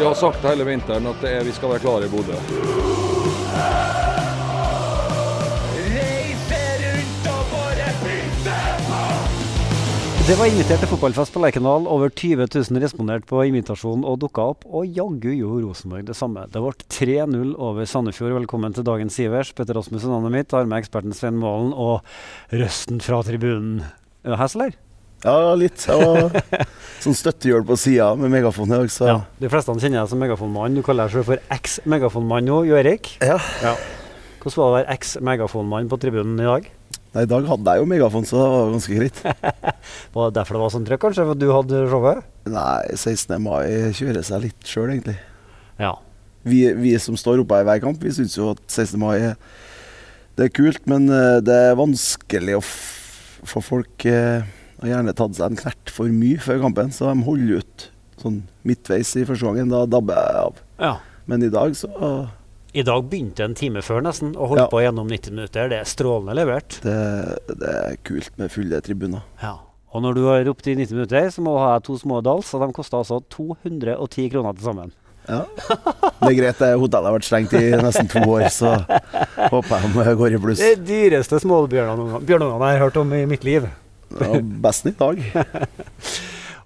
Vi har sagt hele vinteren at er, vi skal være klare i Bodø. Det var invitert til fotballfest på Lerkendal. Over 20 000 responderte på invitasjonen og dukka opp. Og jaggu gjorde Rosenborg det samme. Det ble 3-0 over Sandefjord. Velkommen til dagens Sivers. Petter Rasmussen, navnet mitt. Har med eksperten Svein Målen og røsten fra tribunen. Er eller? Ja, litt. Jeg var sånn støttehjul på sida med megafon i dag, så Ja. De fleste kjenner deg som megafonmann. Du kaller deg selv for eks-megafonmann nå, Jo Erik. Ja. Ja. Hvordan var det å være eks-megafonmann på tribunen i dag? Nei, I dag hadde jeg jo megafon, så det var ganske greit. Var det derfor det var sånn trøkk, kanskje? For at du hadde showet? Nei, 16. mai kjører seg litt sjøl, egentlig. Ja. Vi, vi som står oppe her hver kamp, vi syns jo at 16. mai er, det er kult, men eh, det er vanskelig å få folk eh, har gjerne tatt seg en knert for mye før kampen, så de holder ut sånn midtveis i første gangen. Da dabber jeg av. ja. Men i dag så I dag begynte en time før nesten, og holdt Ja. på gjennom 90 minutter. Det er strålende levert. det, det er kult med fulle tribuner. Ja. Og når du har ropt i 90 minutter, så må du ha to små dals, og de koster altså 210 kroner til sammen. Ja. Det er greit, hotellet har vært stengt i nesten to år, så håper jeg de går i pluss. Det er dyreste småbjørnungene bjørnungene jeg har hørt om i mitt liv. Ja, best i dag.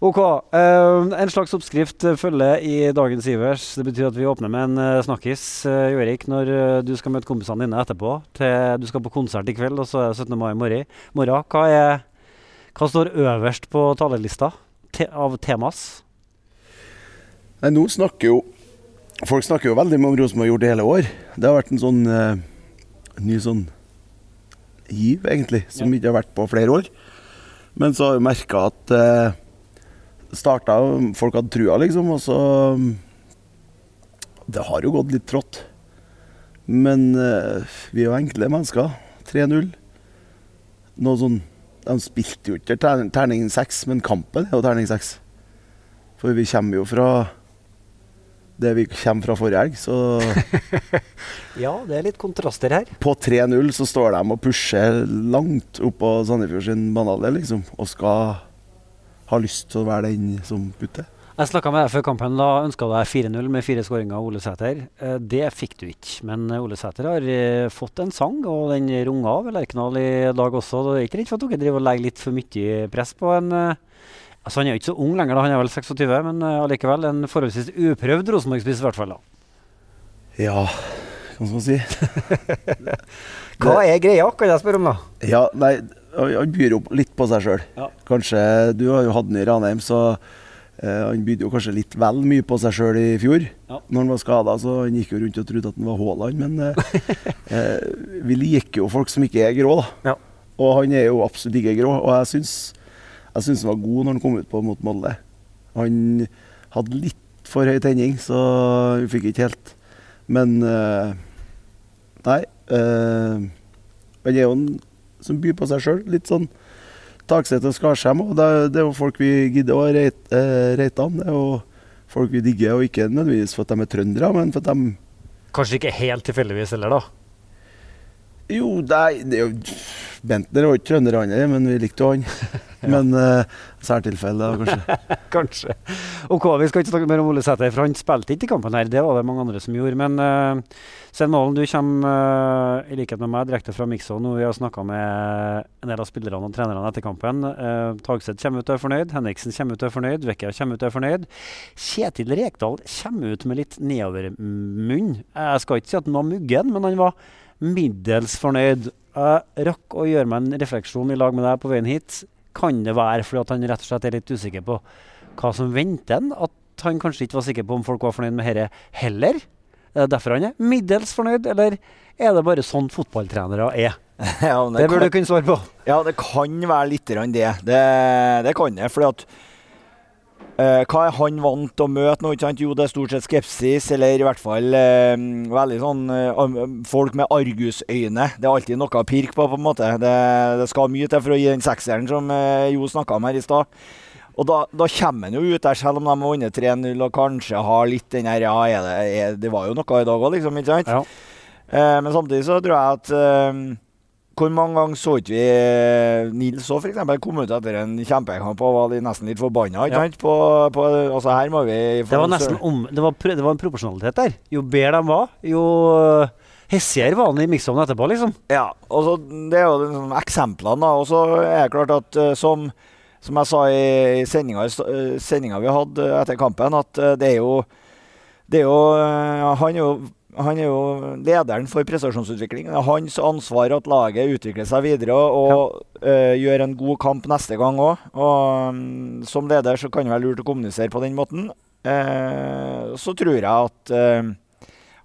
Ok. eh, en slags oppskrift eh, følger i dagens Ivers. Det betyr at vi åpner med en eh, snakkis. Uh, Jo Erik, når eh, du skal møte kompisene dine etterpå til, Du skal på konsert i kveld, og så er det 17. mai i morgen. Hva, er, hva står øverst på talerlista te av temas? Nei, nå snakker jo Folk snakker jo veldig mye om Rosenborg har gjort det hele år. Det har vært en sånn uh, ny sånn giv, egentlig, som ikke har vært på flere år. Men så har vi merka at eh, starta Folk hadde trua, liksom, og så Det har jo gått litt trått. Men eh, vi er jo enkle mennesker. 3-0. Noe sånn De spilte jo ikke ter terning seks, men kampen er jo terning seks. For vi kommer jo fra det vi kommer fra forrige helg. Så Ja, det er litt kontraster her. på 3-0 så står de og pusher langt oppå Sandefjord sin banehalvdel, liksom. Og skal ha lyst til å være den som putter. Jeg snakka med deg før kampen. Da ønska deg 4-0 med fire skåringer av Ole Sæter. Eh, Det fikk du ikke. Men Ole Sæter har eh, fått en sang, og den runga av Lerkendal i dag også. Det er ikke redd for at dere driver og legger litt for mye press på en eh, Altså Han er jo ikke så ung lenger, da. han er vel 26, men eh, allikevel en forholdsvis uprøvd Rosenborg-spiss, i hvert fall. da. Ja, hva skal man si? Hva er greia, kan jeg spørre om, da? Ja, nei, han byr jo litt på seg sjøl. Ja. Kanskje Du har jo hatt den i Ranheim, så uh, han bydde jo kanskje litt vel mye på seg sjøl i fjor. Ja. Når han var skada, så han gikk jo rundt og trodde at han var Haaland. Men uh, uh, vi liker jo folk som ikke er grå, da. Ja. Og han er jo absolutt ikke grå. Og jeg syns, jeg syns han var god når han kom ut på mot Molde. Han hadde litt for høy tenning, så vi fikk ikke helt Men uh, Nei. eh, han er jo en som byr på seg sjøl. Litt sånn Takseth og Skarsheim. Og det, er- det er jo folk vi gidder å reite, uh, reite an. Det er jo folk vi digger, og ikke nødvendigvis for at de er trøndere, men for at de Kanskje ikke helt tilfeldigvis heller, da. Jo, nei, det er jo Bentner var ikke trønder, han men vi likte jo han. Men uh, særtilfelle, kanskje. Kanskje. Ok, Vi skal ikke snakke mer om Ole Sæter, for han spilte ikke i kampen her. Det var det mange andre som gjorde. Men uh, Svein Målen, du kommer uh, i likhet med meg direkte fra Mikson, og Vi har snakka med en del av spillerne og trenerne etter kampen. Uh, Tagseth kommer ut og er fornøyd. Henriksen kommer ut og er fornøyd. Vekka kommer ut og er fornøyd. Kjetil Rekdal kommer ut med litt nedovermunn. Jeg skal ikke si at han var muggen, men han var middels fornøyd. Jeg rakk å gjøre meg en refleksjon i lag med deg på veien hit. Kan det være fordi at han rett og slett er litt usikker på hva som venter han? At han kanskje ikke var sikker på om folk var fornøyd med dette heller? Er det derfor han er middels fornøyd, eller er det bare sånn fotballtrenere er? ja, men Det burde du kunne svare på. Ja, det kan være litt det. Det, det kan det. Fordi at Hva er han vant til å møte nå? Ikke sant? Jo, det er stort sett skepsis, eller i hvert fall eh, veldig sånn eh, folk med argusøyne. Det er alltid noe å pirke på, på en måte. Det, det skal mye til for å gi den sekseren som eh, Jo snakka om her i stad. Og da, da kommer han jo ut der, selv om de har vunnet 3-0 og kanskje har litt den her Ja, er det, er, det var jo noe i dag òg, liksom. Ikke sant? Ja. Eh, men samtidig så tror jeg at eh, Hvor mange ganger så ikke vi eh, Nils òg, f.eks. kom ut etter en kjempekamp og var nesten litt forbanna? Ja. På, på, altså her må vi Det var nesten om Det var, det var en proporsjonalitet der. Jo bedre de var, jo hessigere var han i miksovnen etterpå, liksom. Ja. og så Det er jo de, sånn, eksemplene, da. Og så er det klart at eh, som, som jeg sa i, i sendinga, eh, vi hadde etter kampen, at eh, det er jo det er jo, eh, han, er jo, han er jo lederen for prestasjonsutvikling. Det er hans ansvar at laget utvikler seg videre og eh, gjør en god kamp neste gang òg. Og um, som leder så kan det være lurt å kommunisere på den måten. Uh, så tror jeg at uh,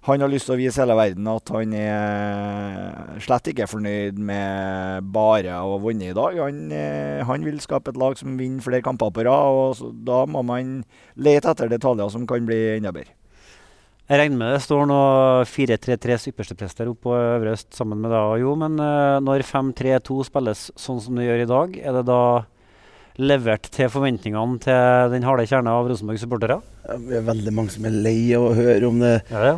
han har lyst til å vise hele verden at han er slett ikke fornøyd med bare å ha vunnet i dag. Han, han vil skape et lag som vinner flere kamper på rad, og så, da må man lete etter detaljer som kan bli enda bedre. Jeg regner med det står nå 4-3-3s ypperste press der oppe på Øvre Øst sammen med deg, jo. Men uh, når 5-3-2 spilles sånn som det gjør i dag, er det da levert til forventningene til den harde kjerne av Rosenborg-supportere? Ja, Vi er veldig mange som er lei av å høre om det Ja, ja.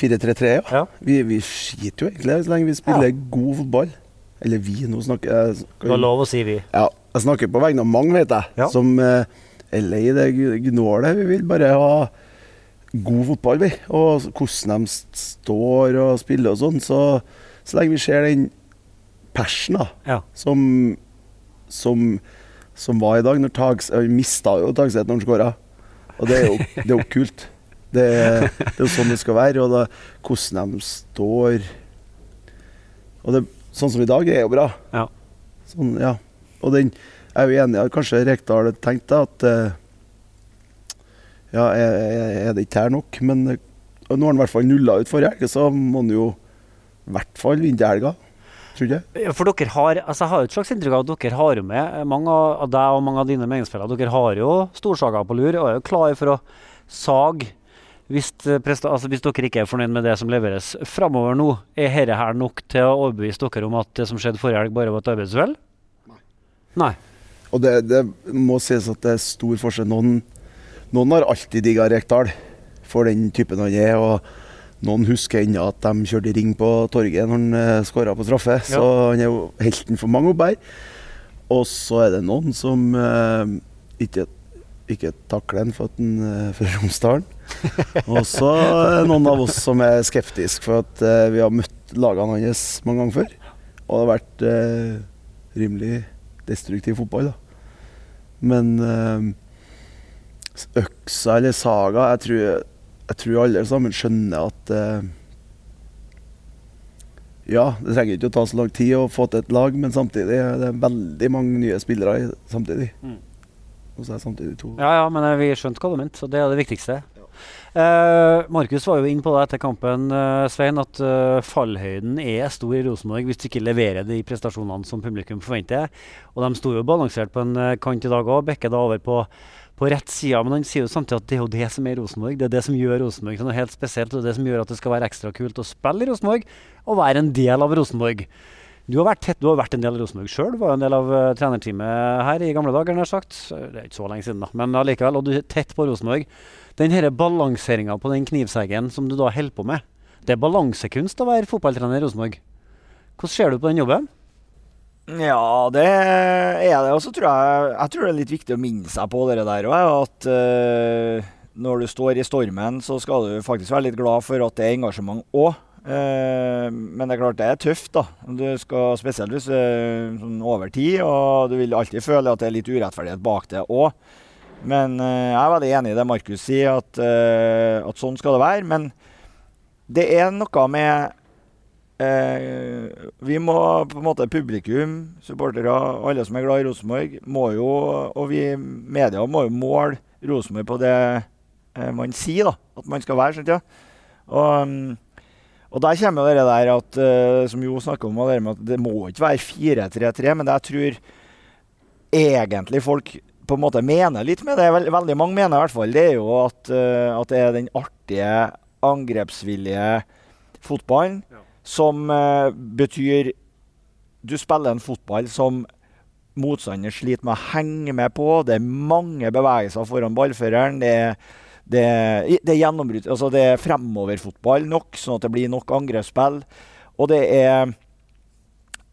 4-3-3. Ja. Vi, vi skiter jo egentlig så lenge vi spiller god fotball. Eller vi, nå snakker jeg Det er lov å si vi. Ja, jeg snakker på vegne av mange, vet jeg, som uh, er lei det gnålet. Vi vil bare ha god fotball, vi. Og hvordan de står og spiller og sånn. Så, så lenge vi ser den persen da, Ja. som, som, som var i dag når Tags, Vi mista jo Tagseth når han skåra. Og det er jo, det er jo kult. Det, det er jo sånn det skal være. Og da, hvordan de står Og det, sånn som i dag, er jo bra. Ja. Sånn, ja. Og den jeg er jo enig i at kanskje Rekdal tenkte at eh, Ja, er, det ikke her nok? Men eh, nå har han i hvert fall nulla ut forrige helg, så må han jo i hvert fall vinne til helga. For dere har, altså jeg har jo et slags inntrykk av at dere har jo med mange av deg og mange av dine meningsfeller. Dere har jo storsaga på lur og er jo klar for å sage hvis, eh, altså hvis dere ikke er fornøyd med det som leveres framover nå. Er dette her nok til å overbevise dere om at det som skjedde forrige helg, bare var et arbeidsuhell? Nei. Og det, det må sies at det er stor forskjell. Noen, noen har alltid digga Rekdal for den typen han er. og noen husker ennå at de kjørte ring på torget når han uh, skåra på straffe. Så han er jo helten for mange oppe her. Og så er det noen som eh, ikke, ikke takler han for at han er fra Romsdalen. Og så er det noen av oss som er skeptiske for at eh, vi har møtt lagene hans mange ganger før. Og det har vært eh, rimelig destruktiv fotball, da. Men eh, øksa eller saga Jeg tror, jeg tror alle sammen skjønner at eh, Ja, det trenger ikke å ta så lang tid å få til et lag, men samtidig er det veldig mange nye spillere i- samtidig. Mm. Og så er det samtidig to Ja, ja, men eh, vi skjønte hva du mente, så det er det viktigste. Eh, Markus var jo inne på det etter kampen, eh, Svein, at eh, fallhøyden er stor i Rosenborg hvis du ikke leverer de prestasjonene som publikum forventer. Og de sto jo balansert på en eh, kant i dag òg, Bekke da over på, på rett side. Men han sier jo samtidig at det er jo det som er Rosenborg. Det er det som gjør Rosenborg noe helt spesielt, og det som gjør at det skal være ekstra kult å spille i Rosenborg og være en del av Rosenborg. Du har vært, tett, du har vært en del av Rosenborg sjøl. Var en del av uh, trenerteamet her i gamle dager. sagt. Det er ikke så lenge siden, da. Men allikevel. Og du er tett på Rosenborg. Den her balanseringa på den knivseggen som du da holder på med, det er balansekunst å være fotballtrener i Rosenborg. Hvordan ser du på den jobben? Ja, det er det. Og så tror jeg, jeg tror det er litt viktig å minne seg på det der òg. At uh, når du står i stormen, så skal du faktisk være litt glad for at det er engasjement òg. men det er klart det er tøft, da. Du skal Spesielt hvis er sånn over tid, og du vil alltid føle at det er litt urettferdighet bak det òg. Men eh, jeg er veldig enig i det Markus sier, at, eh, at sånn skal det være. Men det er noe med Eh, vi må på en måte Publikum, supportere, alle som er glad i Rosenborg, må jo, og vi media må jo måle Rosenborg på det eh, man sier da, at man skal være. Skjønt, ja. Og, mm, Og der kommer det der at, eh, som Jo snakker om, det at det må ikke være 4-3-3, men jeg tror egentlig folk på en måte mener litt med det. Veld, veldig mange mener i hvert fall. Det er jo at, eh, at det er den artige, angrepsvillige fotballen som eh, betyr Du spiller en fotball som motstander sliter med å henge med på. Det er mange bevegelser foran ballføreren. Det er, det det er Altså er fremoverfotball nok, sånn at det blir nok angrepsspill. Og det er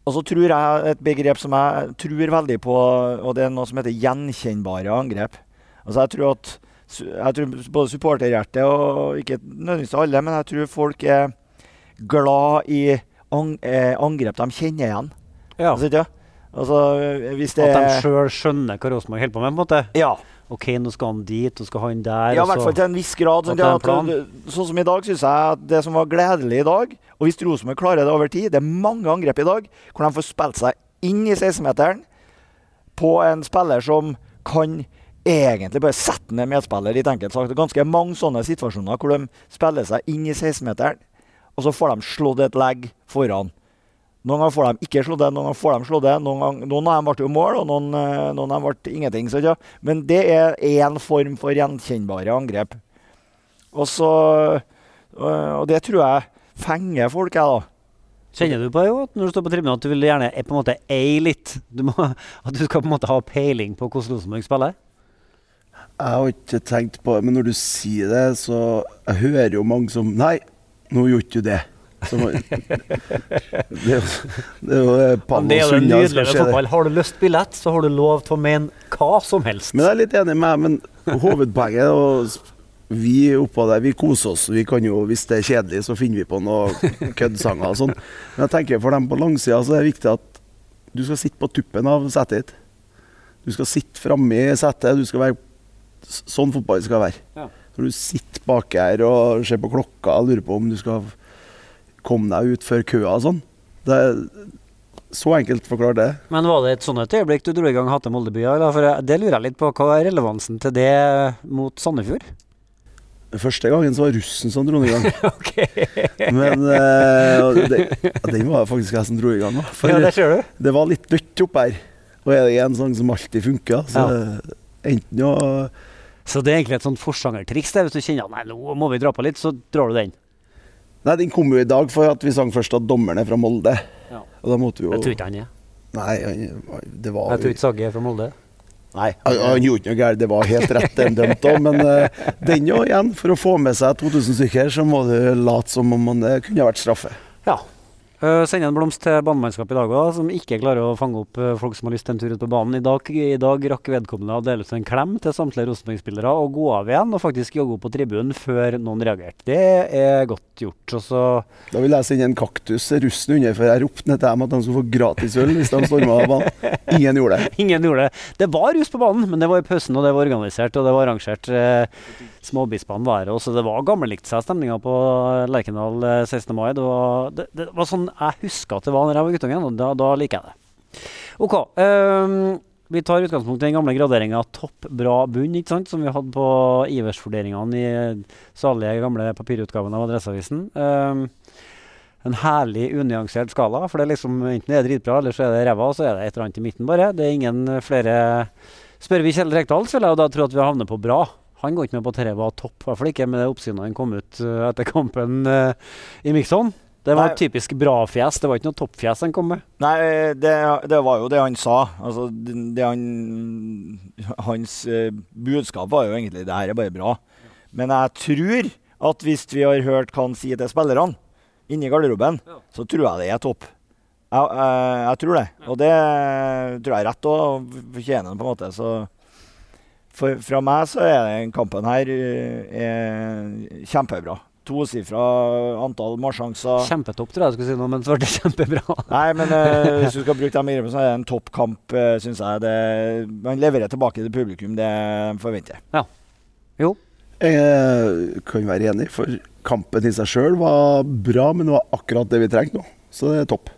og så tror jeg et begrep som jeg tror veldig på, og det er noe som heter gjenkjennbare angrep. Altså jeg tror at jeg tror både supporterhjertet og ikke nødvendigvis alle, men jeg tror folk er glad i ang eh, angrep de kjenner igjen. Ja. Altså, altså At de sjøl skjønner hva Rosenborg holder på med? på en måte. Ja. OK, nå skal han dit, nå skal han der. Ja, i hvert fall til en viss grad. Sånn, at, sånn som i dag syns jeg at det som var gledelig i dag, og hvis Rosenborg klarer det over tid Det er mange angrep i dag hvor de får spilt seg inn i 16-meteren på en spiller som kan egentlig bare sette ned medspiller, litt enkelt sagt. Det er ganske mange sånne situasjoner hvor de spiller seg inn i 16-meteren, og så får de slått et legg foran. Noen ganger får de ikke slått det, noen ganger får de slått det. Noen, gang, noen av dem ble jo mål, og noen, eh, noen av dem ble ingenting. Så, ja. Men det er én form for gjenkjennbare angrep. Og så øh, Og det tror jeg fenger folk, jeg, da. Kjenner du på det jo, at når du står på tribunen at du vil gjerne eh, på en måte eie litt? Du må, at du skal på en måte ha peiling på hvordan Rosenborg spiller? Jeg har ikke tenkt på det, men når du sier det, så Jeg hører jo mange som Nei, nå gjorde ikke du det. Som, det, er jo- det det Palma det er jo det nydelige skal med skje det. fotball. Har du lyst billett, så har du lov til å mene hva som helst. Men jeg er litt enig med deg, men hovedpoenget er at vi oppå der, vi koser oss. Vi kan jo, Hvis det er kjedelig, så finner vi på noen køddsanger og sånn. Men jeg tenker for dem på langsida så er det viktig at du skal sitte på tuppen av setet ditt. Du skal sitte framme i setet. Du skal være sånn fotball skal være. Ja. Når du sitter bak her og ser på klokka og lurer på om du skal komme deg ut før køa og sånn. Det er så enkelt forklart det. Men var det et sånt et øyeblikk du dro i gang Hatte Moldebya? eller? For det lurer jeg litt på. Hva er relevansen til det mot Sandefjord? Første gangen så var russen som dro den i gang. Men eh, det, den var faktisk jeg som dro i gang. For Ja, det ser du. det var litt dødt opp her. Og er det en sang som alltid funker, så enten å Så det er egentlig et sånt forsangertriks. det. Hvis du kjenner at nei, nå må vi dra på litt, så drar du den. Nei, den kom jo i dag for at vi sang først at dommeren er fra Molde. Ja. Og da måtte vi jo Jeg tror ikke han er. Nei, det var Jeg tror ikke Sagge er fra Molde. Nei, han, han gjorde ikke noe galt. Det var helt rett den dømte òg. Men uh, den jo igjen, for å få med seg 2000 stykker, så må du late som om man, det kunne ha vært straffe. Ja. Uh, sende en blomst til banemannskapet i dag òg, som ikke klarer å fange opp uh, folk som har lyst til en tur ut på banen. I dag, I dag rakk vedkommende å dele ut en klem til samtlige Rosenborg-spillere og gå av igjen og faktisk jogge opp på tribunen før noen reagerte. Det er godt gjort. Også. Da vil jeg sende en kaktus russen under, for jeg ropte ned til dem at de skulle få gratis øl hvis de storma banen. Ingen gjorde det. Ingen gjorde det. Det var rus på banen, men det var i pausen, og det var organisert og det var arrangert. Uh, Småbispene var her også. Det var gammellikt seg stemninga på Lerkendal eh, 16. mai. Det var, det, det var sånn jeg husker at det var når jeg var guttungen, og da, da liker jeg det. OK. Um, vi tar utgangspunkt i den gamle graderinga topp, bra, bunn, ikke sant? som vi hadde på Ivers-vurderingene i salige gamle papirutgaven av Adresseavisen. Um, en herlig unyansert skala. For det er liksom enten det er dritbra, eller så er det ræva, og så er det et eller annet i midten, bare. Det er ingen eh, flere Spør vi Kjell Rekdal, så vil jeg jo da tro at vi havner på bra. Han går ikke med på at dette var topp, i hvert fall ikke med det oppsynet han kom ut eh, etter kampen uh, i Mixon. Det var Nei. et typisk bra-fjes, det var ikke noe toppfjes han kom med. Nei, det, det var jo det han sa. Altså, det, det han, hans eh, budskap var jo egentlig det her er bare bra. Men jeg tror at hvis vi har hørt hva han sier til spillerne inni garderoben, så tror jeg det er topp. Jeg, jeg, jeg tror det. Og det tror jeg er rett òg, og fortjener den på en måte. Så for, fra meg så er den kampen her eh, er kjempebra. Tosifra antall målsjanser. Kjempetopp, tror jeg jeg skulle si noe, men så ble det kjempebra. Nei, men eh, hvis du skal bruke de begrepene, så er det en toppkamp, uh, syns jeg. Det, man leverer tilbake til publikum, det forventer jeg. Jo. Jeg kan være enig, for kampen i seg sjøl var bra, men det var akkurat det vi trengte nå. Så det er topp.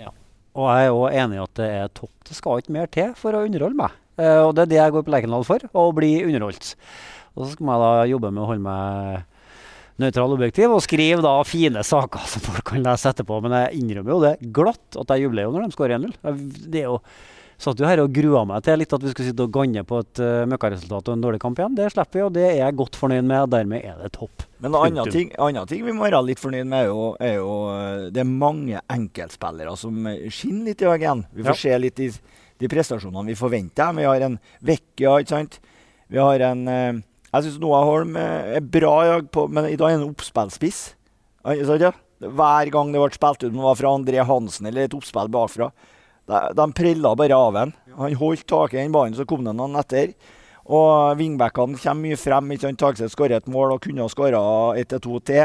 Ja. Og jeg er òg enig i at det er topp. Det skal ikke mer til for å underholde meg. Eh, og det er det jeg går på Lerkendal for, å bli underholdt. Og så skal jeg da jobbe med å holde meg nøytral objektiv og skriver da fine saker som folk kan lese etterpå. Men jeg innrømmer jo det glatt at jeg jubler jo når de skårer 1-0. Det er jo Satt jo her og grua meg til litt at vi skulle sitte og ganne på et uh, møkkaresultat og en dårlig kamp igjen. Det slipper vi, og det er jeg godt fornøyd med. Dermed er det topp. Men en annen ting, annen ting vi må være litt fornøyd med, er jo, er jo eh, det er mange enkeltspillere som skinner litt i dag igjen. Vi får se litt i de prestasjonene vi forventer. Vi har en Vecchia, ikke sant. Vi har en eh, Jeg syns Noah Holm eh, er bra i dag, på, men i dag er han oppspillspiss. Ja? Hver gang det ble spilt ut, det var fra André Hansen eller et oppspill bakfra, de, de prella bare av ham. Han holdt tak i den ballen, så kom det noen etter. Og vingbackene kommer mye frem. ikke sant? Tagseth skårer et mål og kunne ha skåra ett til to til.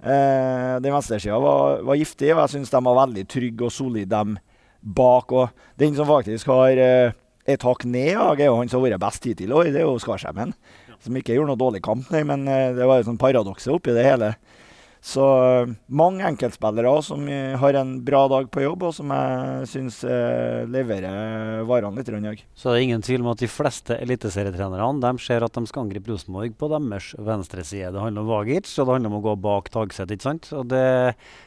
Eh, den venstresida var, var giftig, og jeg syns de var veldig trygge og solide, dem bak. Og den som faktisk har eh, et hakk ned, er jo han som har vært best hittil i år, det er jo Skarsheimmen. Som ikke gjorde noe dårlig kamp, nei, men eh, det var jo sånn paradokset oppi det hele. Så eh, mange enkeltspillere som eh, har en bra dag på jobb, og som jeg syns eh, leverer varene litt i dag. Så det er ingen tvil om at de fleste eliteserietrenerne de ser at de skal angripe Rosenborg på deres venstre side. Det handler om Vagic, og det handler om å gå bak Tagset. ikke sant? Og det,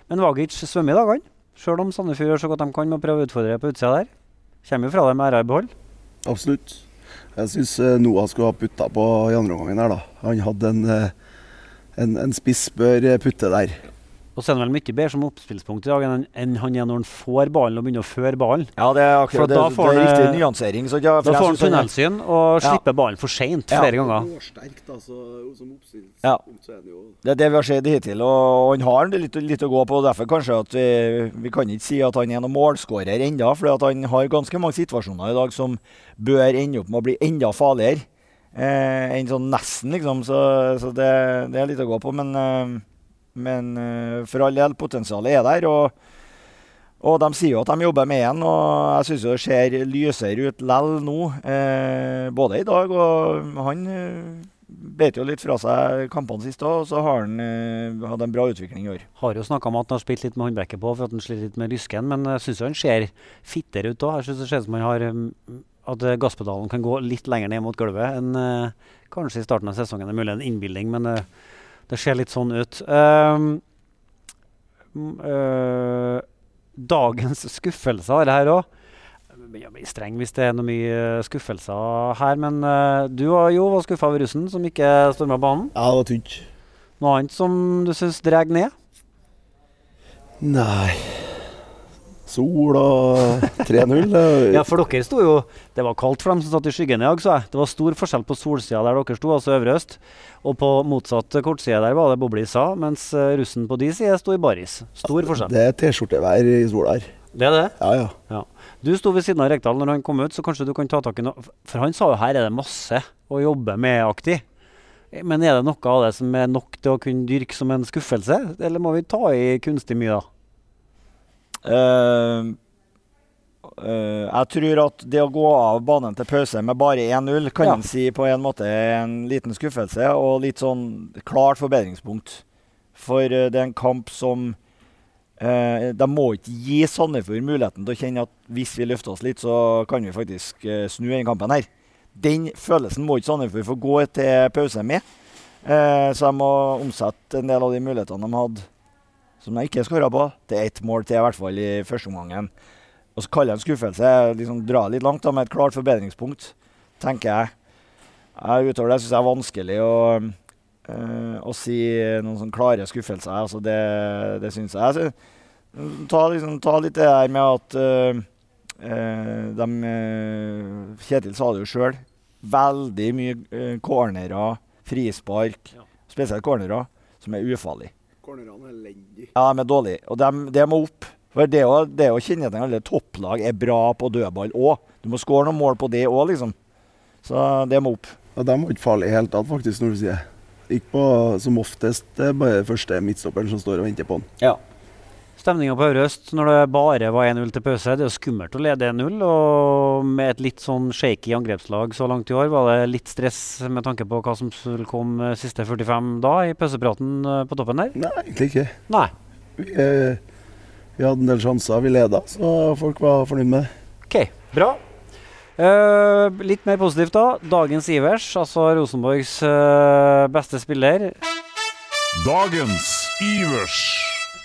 men Vagic svømmer i dag, han. Sjøl om Sandefjord gjør så godt de kan med å prøve å utfordre på utsida der. Kommer jo fra det med æra i behold. Absolutt. Jeg syns Noah skulle ha putta på i andre omgang her, da. Han hadde en, eh, en, en spiss bør eh, putte der. Og så er han vel mye bedre som oppspillspunkt i dag enn enn han er når han får ballen og begynner å føre ballen. Ja, det er akkurat det, det er riktig eh, nyansering. Så ja, Da får han tunnelsyn og Ja. slipper ballen for seint Ja. flere ganger. Råsterk, altså, så, som Ja. Det er det vi har sett hittil, og han har litt, litt å gå på. Derfor kanskje at vi, vi kan ikke si at han er noen målskårer ennå, for han har ganske mange situasjoner i dag som bør ende opp med å bli enda farligere eh, enn sånn nesten, liksom. Så, så det, det er litt å gå på. Men, eh, men eh, for all del, potensialet er der. og og de sier jo at de jobber med en, og jeg syns det ser lysere ut lell nå. Eh, både i dag og Han eh, beit jo litt fra seg kampene sist òg, og så har han eh, hatt en bra utvikling i år. Har jo snakka om at han har spilt litt med håndbrekket på for at han sliter litt med lysken, men jeg syns han ser fittere ut òg. Jeg syns det ser ut som han har um, at gasspedalen kan gå litt lenger ned mot gulvet enn eh, kanskje i starten av sesongen. Det er mulig en innbilning, men eh, det ser litt sånn ut. Um, eh, dagens skuffelser er det her òg. Jeg blir streng hvis det er noe mye skuffelser her, men uh, du Jo var skuffa over russen som ikke storma banen. Ja, det var tynt. Noe annet som du syns drar ned? Nei Sol og 3-0. Ja, for dere sto jo Det var kaldt for dem som satt i skyggen i dag, så jeg. Det var stor forskjell på solsida der dere sto, altså øvre øst. Og på motsatt kortside der var det boble i sa, mens eh, russen på de side sto i baris. Stor forskjell. Det er T-skjortevær i sol her. Det er det. Ja, ja. Du sto ved siden av Rekdal når han kom ut, så kanskje du kan ta tak i noe For han sa jo her er det masse å jobbe med aktig. Men er det noe av det som er nok til å kunne dyrke som en skuffelse, eller må vi ta i kunstig mye da? Eh, jeg tror at det å gå av banen til pause med bare 1-0 kan Ja. en si på en måte en liten skuffelse og litt sånn klart forbedringspunkt. For uh, det er en kamp som uh, De må ikke gi Sandefjord muligheten til å kjenne at hvis vi løfter oss litt, så kan vi faktisk snu denne kampen her. Den følelsen må ikke Sandefjord få gå til pause med. Så de må omsette en del av de mulighetene de hadde som de ikke skåra på, til ett mål til, i hvert fall i første omgangen. Og så kaller jeg en skuffelse liksom dra litt langt, da, med et klart forbedringspunkt, tenker jeg. jeg utover det syns jeg er vanskelig å, eh, å si noen sånn klare skuffelser. Altså det, det syns jeg. Så, ta, liksom, ta litt det her med at eh, eh, de, Kjetil sa det jo sjøl. Veldig mye uh, cornerer, frispark, spesielt cornerer, som er ufarlige. Cornerene er elendige. Ja, de er dårlige. Og de, det må opp. For det å, jo å kjennetegne alle topplag er bra på dødball òg. Du må skåre noen mål på det òg, liksom. Så det må opp. Ja, de var ikke farlige i det hele tatt, faktisk, når du sier det. Ikke på, som oftest det er bare første midtstopperen som står og venter på han. Ja. Stemninga på Øst når det bare var 1-0 til pause, det er jo skummelt å lede 1-0. Og med et litt sånn shaky angrepslag så langt i år, var det litt stress med tanke på hva som skulle komme siste 45 da i pausepraten eh, på toppen der? Nei, egentlig ikke. Nei. Vi, eh, vi hadde en del sjanser, vi leda, så folk var fornøyd med det. OK, bra. Eh, litt mer positivt, da. Dagens Ivers, altså Rosenborgs eh, beste spiller. Dagens Ivers.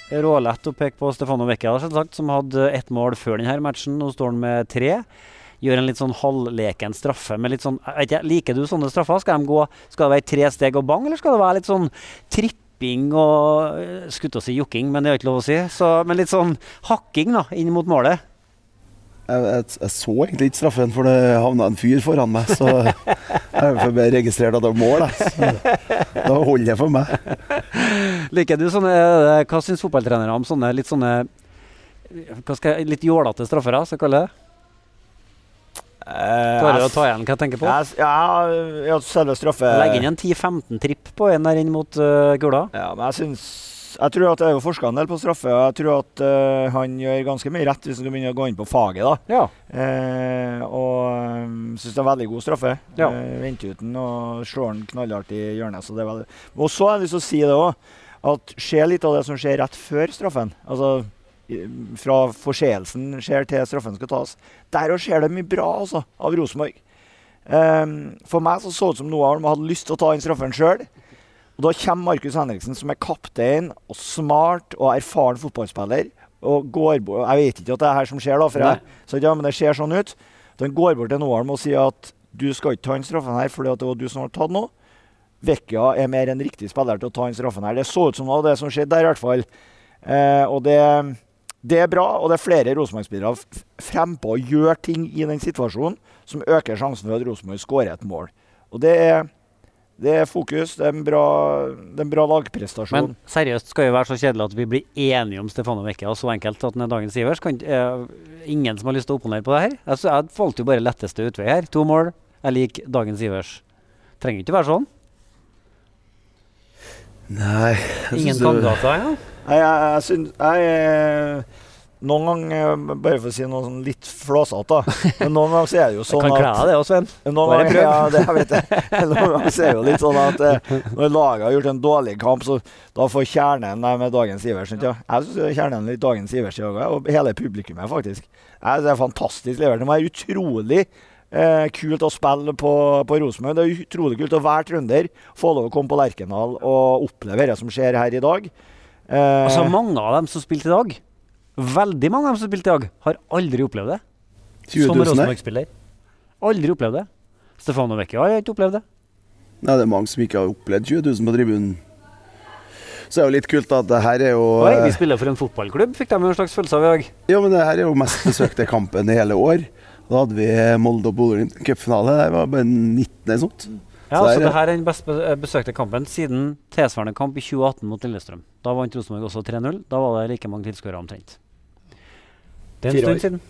Rålett å peke på Stefano Vecchia, som hadde ett mål før denne matchen. Nå står han med tre. Gjør en litt sånn halvleken straffe med litt sånn ikke, Liker du sånne straffer? Skal, de gå, skal det være tre steg og bang, eller skal det være litt sånn tripping og eh, Skulle å si jokking, men det er ikke lov å si. Så, men litt sånn hakking da, inn mot målet. Jeg, jeg, jeg så egentlig ikke straffen, for det havna en fyr foran meg. Så jeg ble bare registrert at det var mål. Da. Da holder det for meg. Liker du sånne eh, Hva syns fotballtrenere om sånne litt sånne hva skal jeg, Litt jålete straffer, så skal jeg kalle det? Klarer du å ta igjen hva jeg tenker på? Ja, ja, selve straffe Legg inn en 10-15 tripp på en der inn mot uh, gula. Ja, men jeg syns Jeg tror at er jo forska en del på straffe, og jeg tror at uh, han gjør ganske mye rett hvis han begynner å gå inn på faget, da. Ja. Uh, og um, syns det er veldig god straffe. Ja. Uh, Venter ut den og slår den knallhardt i hjørnet. Så det er veldig Og så har jeg lyst til å si det òg, at se litt av det som skjer rett før straffen. Altså fra forseelsen skjer til straffen skal tas. Der òg skjer det mye bra, altså, av Rosenborg. Um, for meg så så det ut som Noah Holm hadde lyst til å ta inn straffen sjøl. Og da kommer Markus Henriksen, som er kaptein og smart og erfaren fotballspiller, og går bort Jeg vet ikke at det er her som skjer, da, for jeg, så, ja, men det ser sånn ut. Så han går bort til Noah og sier at du skal ikke ta inn straffen her fordi at det var du som har tatt nå. Vecchia er mer enn riktig spiller til å ta inn straffen her. Det så ut som det det som skjedde der, i hvert fall. Eh, og det, det er bra, og det er flere Rosenborg-spillere frempå og gjør ting i den situasjonen som øker sjansen for at Rosenborg skårer et mål. Og det er, det er fokus, det er en bra, det er en bra lagprestasjon. Men seriøst skal jo være så kjedelig at vi blir enige om Stefano Vecchia så enkelt at han er dagens Ivers. Kan, eh, ingen som har lyst til å opponere på det her? Altså, jeg valgte jo bare letteste utvei her. To mål. Jeg liker dagens Ivers. Trenger ikke være sånn. Nei jeg Ingen kandidater ja? Nei, jeg, jeg, syns- jeg er Noen ganger, bare for å si noe sånn litt flåsete, Men noen ganger så er det jo Jeg sånn kan kle at deg det òg, Sven. Noen ganger, ja, det jeg vet jeg. Noen ganger så er det jo litt sånn at eh, når laget har gjort en dårlig kamp, så da får kjernen dem med dagens Iversen. sant? Jeg syns kjernen er litt dagens Iversen i dag, og hele publikummet, faktisk. Jeg Det er fantastisk levert. Det må være utrolig eh, kult å spille på, på Rosenborg. Det er utrolig kult å være trønder, få lov å komme på Lerkendal og oppleve det som skjer her i dag. Eh, Altså, mange av dem som spilte i dag, veldig mange av dem som spilte i dag, har aldri opplevd det. 20 Som 000 der. Rosenborg-spiller. Aldri opplevd det. Stefano Vecchia har ikke opplevd det. Nei, det er mange som ikke har opplevd 20 000 på tribunen. Så det er jo litt kult at det her er jo Oi, vi eh, spiller for en fotballklubb, fikk de en slags følelse av i dag. Ja, men det her er jo mest besøkte kampen i hele år. Da hadde vi Molde og Bodø cupfinale. Det var bare 19 eller sånt. Ja, Så så det her er den best be- eh, besøkte kampen siden tilsvarende kamp i 2018 mot Lillestrøm. Da vant Rosenborg også 3-0. Da var det like mange tilskuere omtrent. Det er en stund siden.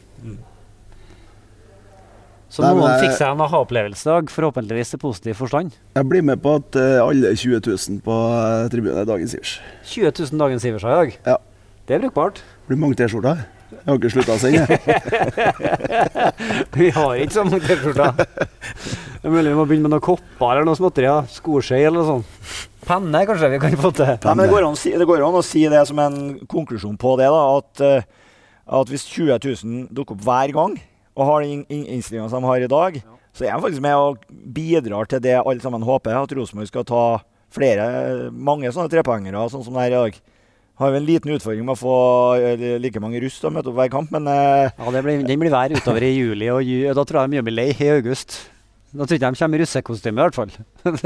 Så Nei, noen fikk seg en aha-opplevelse i dag, forhåpentligvis i positiv forstand. Jeg blir med på at eh, alle 20 000 på eh, tribunen er dagens Ivers. 20 000 dagens Iversa i dag. Ja. Det er brukbart. Det blir mange T-skjorter. Jeg har ikke slutta å sende. jeg. Vi har ikke så mange T-skjorter. Det er mulig vi må begynne med noen kopper eller noe småtterier. Skoskje eller noe sånt. Penne kanskje vi kan få til. Nei, men det går, an å si, det går an å si det som en konklusjon på det. da, At, eh, at hvis 20 000 dukker opp hver gang, og har den in innstillinga som de har i dag, så er de faktisk med og bidrar til det alle sammen håper. At Rosenborg skal ta flere, mange sånne trepoengere, sånn som det er i dag. Har jo en liten utfordring med å få eh, like mange russ til å møte opp hver kamp, men eh, Ja, det blir, Den blir vær utover i juli, og da tror jeg de blir lei i august. Da tror jeg ikke de kommer i russekostyme, i hvert fall.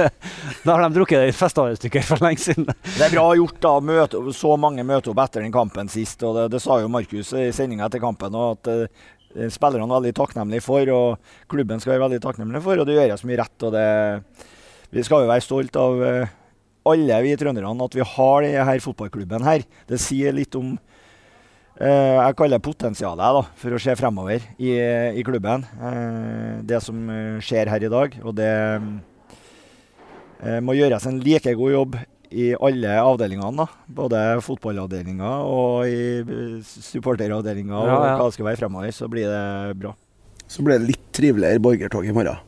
da har de drukket det i festivalstykker for lenge siden. Det er bra gjort da, møte, så mange møter opp etter den kampen sist. og Det, det sa jo Markus i sendinga etter kampen. at uh, Spillerne er veldig takknemlige for, og klubben skal være veldig takknemlig for. Og det gjøres mye rett. og det, Vi skal jo være stolt av uh, alle vi trønderne at vi har denne fotballklubben her. Det sier litt om jeg kaller det potensialet da, for å se fremover i, i klubben. Eh, det som eh, skjer her i dag. Og det eh, må gjøres en like god jobb i alle avdelingene. da. Både fotballavdelinga og i eh, supporteravdelinga. Ja, Og ja. hva det skal være fremover, så blir det bra. Så blir det litt triveligere borgertog i morgen.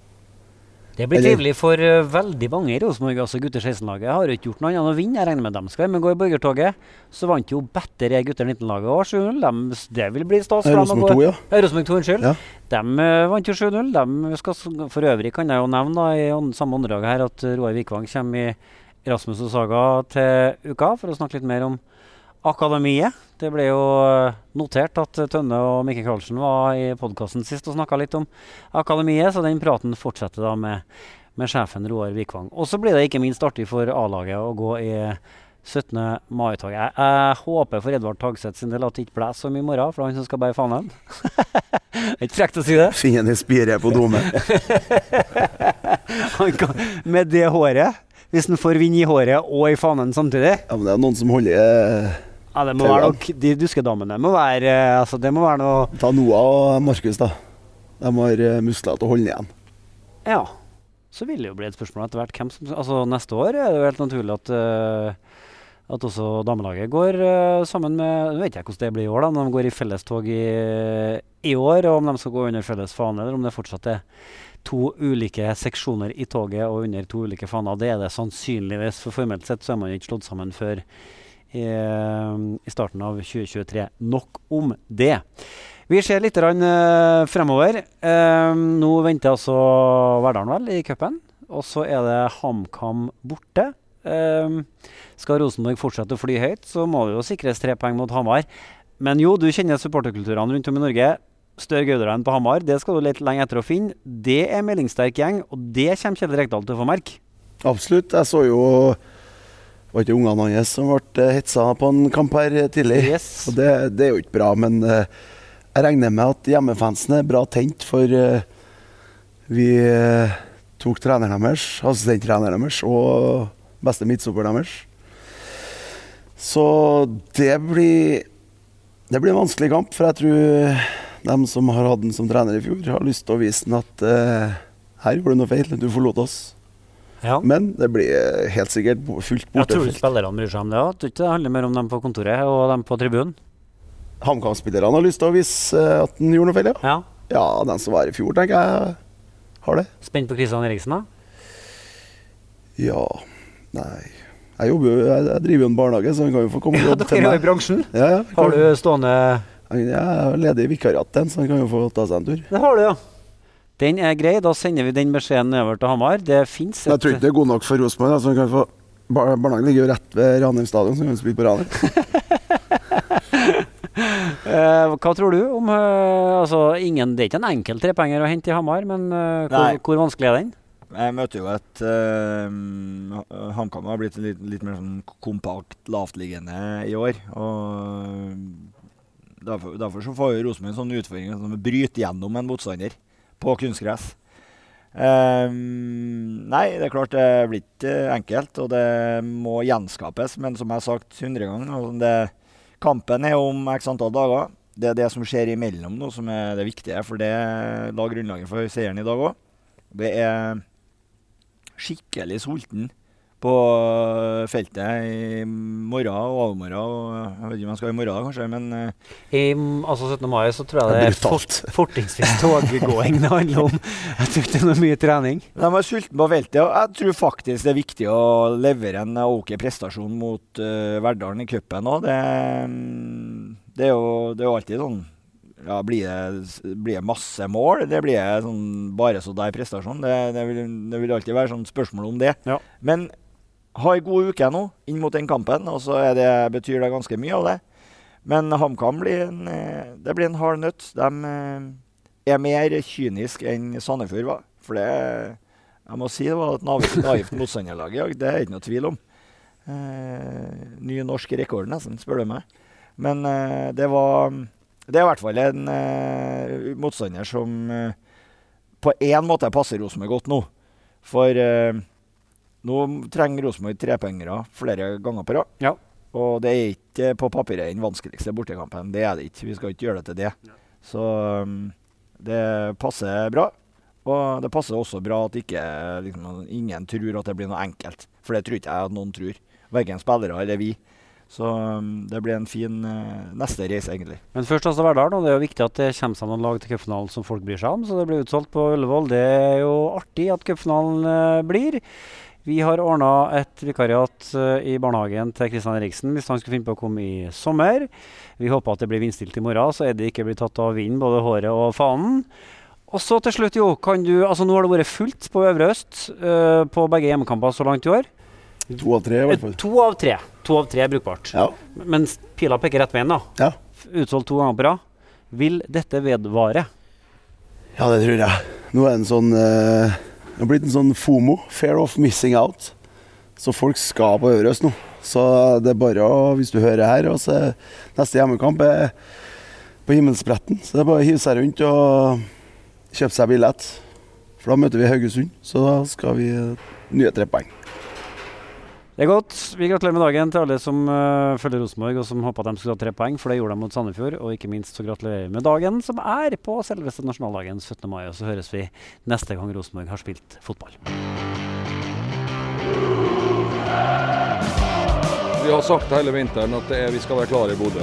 Det blir trivelig for eh, veldig mange i Rosenborg. altså Gutter 16-laget har jo ikke gjort noe annet enn å vinne. Jeg regner med dem skal men gå i borgertoget. Så vant jo bedre gutter 19-laget òg 7-0. Det vil bli stas. Rosenborg gå- 2, ja. Rosenborg 2, unnskyld. Ja. De eh, vant jo 7-0. De skal For øvrig kan jeg jo nevne da, i samme underlag her at Roar Vikvang kommer i Rasmus og Saga til uka for å snakke litt mer om akademiet. Det ble jo eh, notert at Tønne og Mikke Karlsen var i podkasten sist og snakka litt om akademiet, så den praten fortsetter da med, med sjefen Roar Vikvang. Og så blir det ikke minst artig for A-laget å gå i 17. mai-toget. Jeg, jeg håper for Edvard Tagseth sin del at det ikke blåser så mye i morgen, for han som skal bære fanen. ikke frekt å si det. Finne en spire på domen. Med det håret, hvis han får vind i håret og i fanen samtidig Ja, men det er noen som holder eh, ja, det må være nok, De duskedamene må være eh, altså Det må være noe Ta Noah og Markus, da. De har eh, muskler til å holde igjen. Ja. Så vil det jo bli et spørsmål etter hvert hvem som Altså neste år er det jo helt naturlig at uh, at også damelaget går uh, sammen med Nå vet jeg hvordan det blir i år, da, om de går i fellestog i, i år, og om de skal gå under felles fane, eller om det fortsatt er to ulike seksjoner i toget og under to ulike faner. Det er det sannsynligvis, for formelt sett så er man ikke slått sammen før i, i starten av 2023. Nok om det. Vi ser litt eh, fremover. Eh, nå venter altså Verdalen vel i cupen. Og så er det HamKam borte. Eh, skal Rosenborg fortsette å fly høyt, så må det jo sikres tre poeng mot Hamar. Men jo, du kjenner supporterkulturene rundt om i Norge. Større Gauderein på Hamar, det skal du lete lenge etter å finne. Det er meldingssterk gjeng, og det kommer Kjell Rekdal til å få merke. Absolutt. Jeg så jo var ikke ungene hans som ble eh, hetsa på en kamp her tidlig. Yes. Og det, det er jo ikke bra, men uh, jeg regner med at hjemmefansen er bra tent, for uh, vi uh, tok treneren deres, assistenttreneren deres og beste midtstopperen deres. Så det blir Det blir en vanskelig kamp, for jeg tror dem som har hatt den som trener i fjor, har lyst til å vise den at eh, her gjorde du noe feil, du forlot oss. Ja. Men det blir eh, helt sikkert fullt fullt Jeg tror bortefelt. spillerne bryr seg om det òg. Tror ikke det handler mer om dem på kontoret og dem på tribunen. HamKam-spillerne har lyst til å vise eh, at han gjorde noe feil, ja. Ja. Ja, den som var i fjor, tenker jeg har det. Spent på Kristian Eriksen, da? Ja Nei. Jeg jobber jeg, jeg driver jo en barnehage, så han kan jo få komme og jobbe til meg. bransjen. Ja, ja. Har du stående Jeg er ledig i vikariatet, så han kan jo få ta seg en tur. Det har du, ja. Den er grei. Da sender vi den beskjeden nedover til Hamar. Det fins et jeg tror ikke det er god nok for Rosenborg. Altså, kan få bar Barnehagen ligger jo rett ved Ranheim stadion, så vi kan spille på Ranheim. uh, hva tror du om uh, altså, ingen, Det er ikke en enkel trepenger å hente i Hamar, men uh, hvor, hvor vanskelig er den? Jeg møter jo et uh, HamKam har blitt litt, litt mer sånn kompakt, lavtliggende i år. Og derfor, derfor så får Rosenborg en sånn utfordring som å bryte gjennom en motstander på kunstgress. Um, nei, det er klart det blir ikke enkelt, og det må gjenskapes. Men som jeg har sagt 100 ganger, kampen er om x antall dager. Det er det som skjer imellom nå som er det viktige, for det la grunnlaget for seieren i dag òg. Det er skikkelig sulten på feltet i morgen og overmorgen. Og jeg vet ikke om jeg skal i morgen, kanskje, men eh, I altså 17. mai så tror jeg det er fort, fortrinnsvis toggåing det handler om. Jeg tror ikke det er mye trening. de er sultne på feltet. Og jeg tror faktisk det er viktig å levere en ok prestasjon mot uh, Verdalen i cupen òg. Det, mm, det er jo alltid sånn ja, blir, det, blir det masse mål, Det blir sånn bare så der prestasjon? Det, det, vil, det vil alltid være sånn spørsmål om det. Ja. Men ha ei god uke nå inn mot den kampen, og så er det, betyr det ganske mye av det. Men HamKam blir en, eh, det blir en hard nøtt. De eh, er mer kynisk enn Sandefjord var. For det Jeg må si det var et naivt, motstanderlag i dag. Det er ikke noe tvil om. Eh, ny norsk rekord, nesten, spør du meg. Men eh, det var Det er i hvert fall en eh, motstander som eh, på én måte passer Rosenborg godt nå. For nå trenger Rosenborg trepengere flere ganger på rad. Ja. Og det er ikke på papiret den vanskeligste bortekampen. Det er det ikke. Vi skal ikke gjøre det til det. Så um, det passer bra. Og det passer også bra at ikke, liksom, ingen tror at det blir noe enkelt. For det tror ikke jeg at noen tror. Verken spillere eller vi. Så um, det blir en fin uh, neste reise, egentlig. Men først altså Verdal, det er jo viktig at det kommer seg noen lag til cupfinalen som folk bryr seg om. Så det blir utsolgt på Ullevål. Det er jo artig at cupfinalen uh, blir. Vi har ordna et vikariat eh, i barnehagen til Kristian Eriksen hvis han skulle finne på å komme i sommer. Vi håper at det blir vindstilt i morgen, så er det ikke blitt tatt av vinden, både håret og fanen. Og så til slutt, jo, kan du Altså nå har det vært fullt på Øvre Øst uh, på begge hjemmekamper så langt i år. To av tre, i hvert fall. To av tre. To av tre er brukbart. Ja. Mens pila peker rett veien, da. Ja. Utsolgt to ganger på rad. Vil dette vedvare? ja, det tror jeg. Nå er det en sånn eh, Det har blitt en sånn FOMO, Fair of Missing Out. Så folk skal på Øverøst nå. Så det er bare å, hvis du hører her og så Neste hjemmekamp er på Himmelsbretten. Så det er bare å hive seg rundt og kjøpe seg billett. For da møter vi Haugesund, så da skal vi eh, nye tre poeng. Det er godt. Vi gratulerer med dagen til alle som uh, følger Rosenborg og som håpa de skulle ha tre poeng, for det gjorde de mot Sandefjord. Og ikke minst så gratulerer vi med dagen som er på selveste nasjonaldagen 17. mai. Og så høres vi neste gang Rosenborg har spilt fotball. Vi har sagt hele vinteren at er, vi skal være klare i Bodø.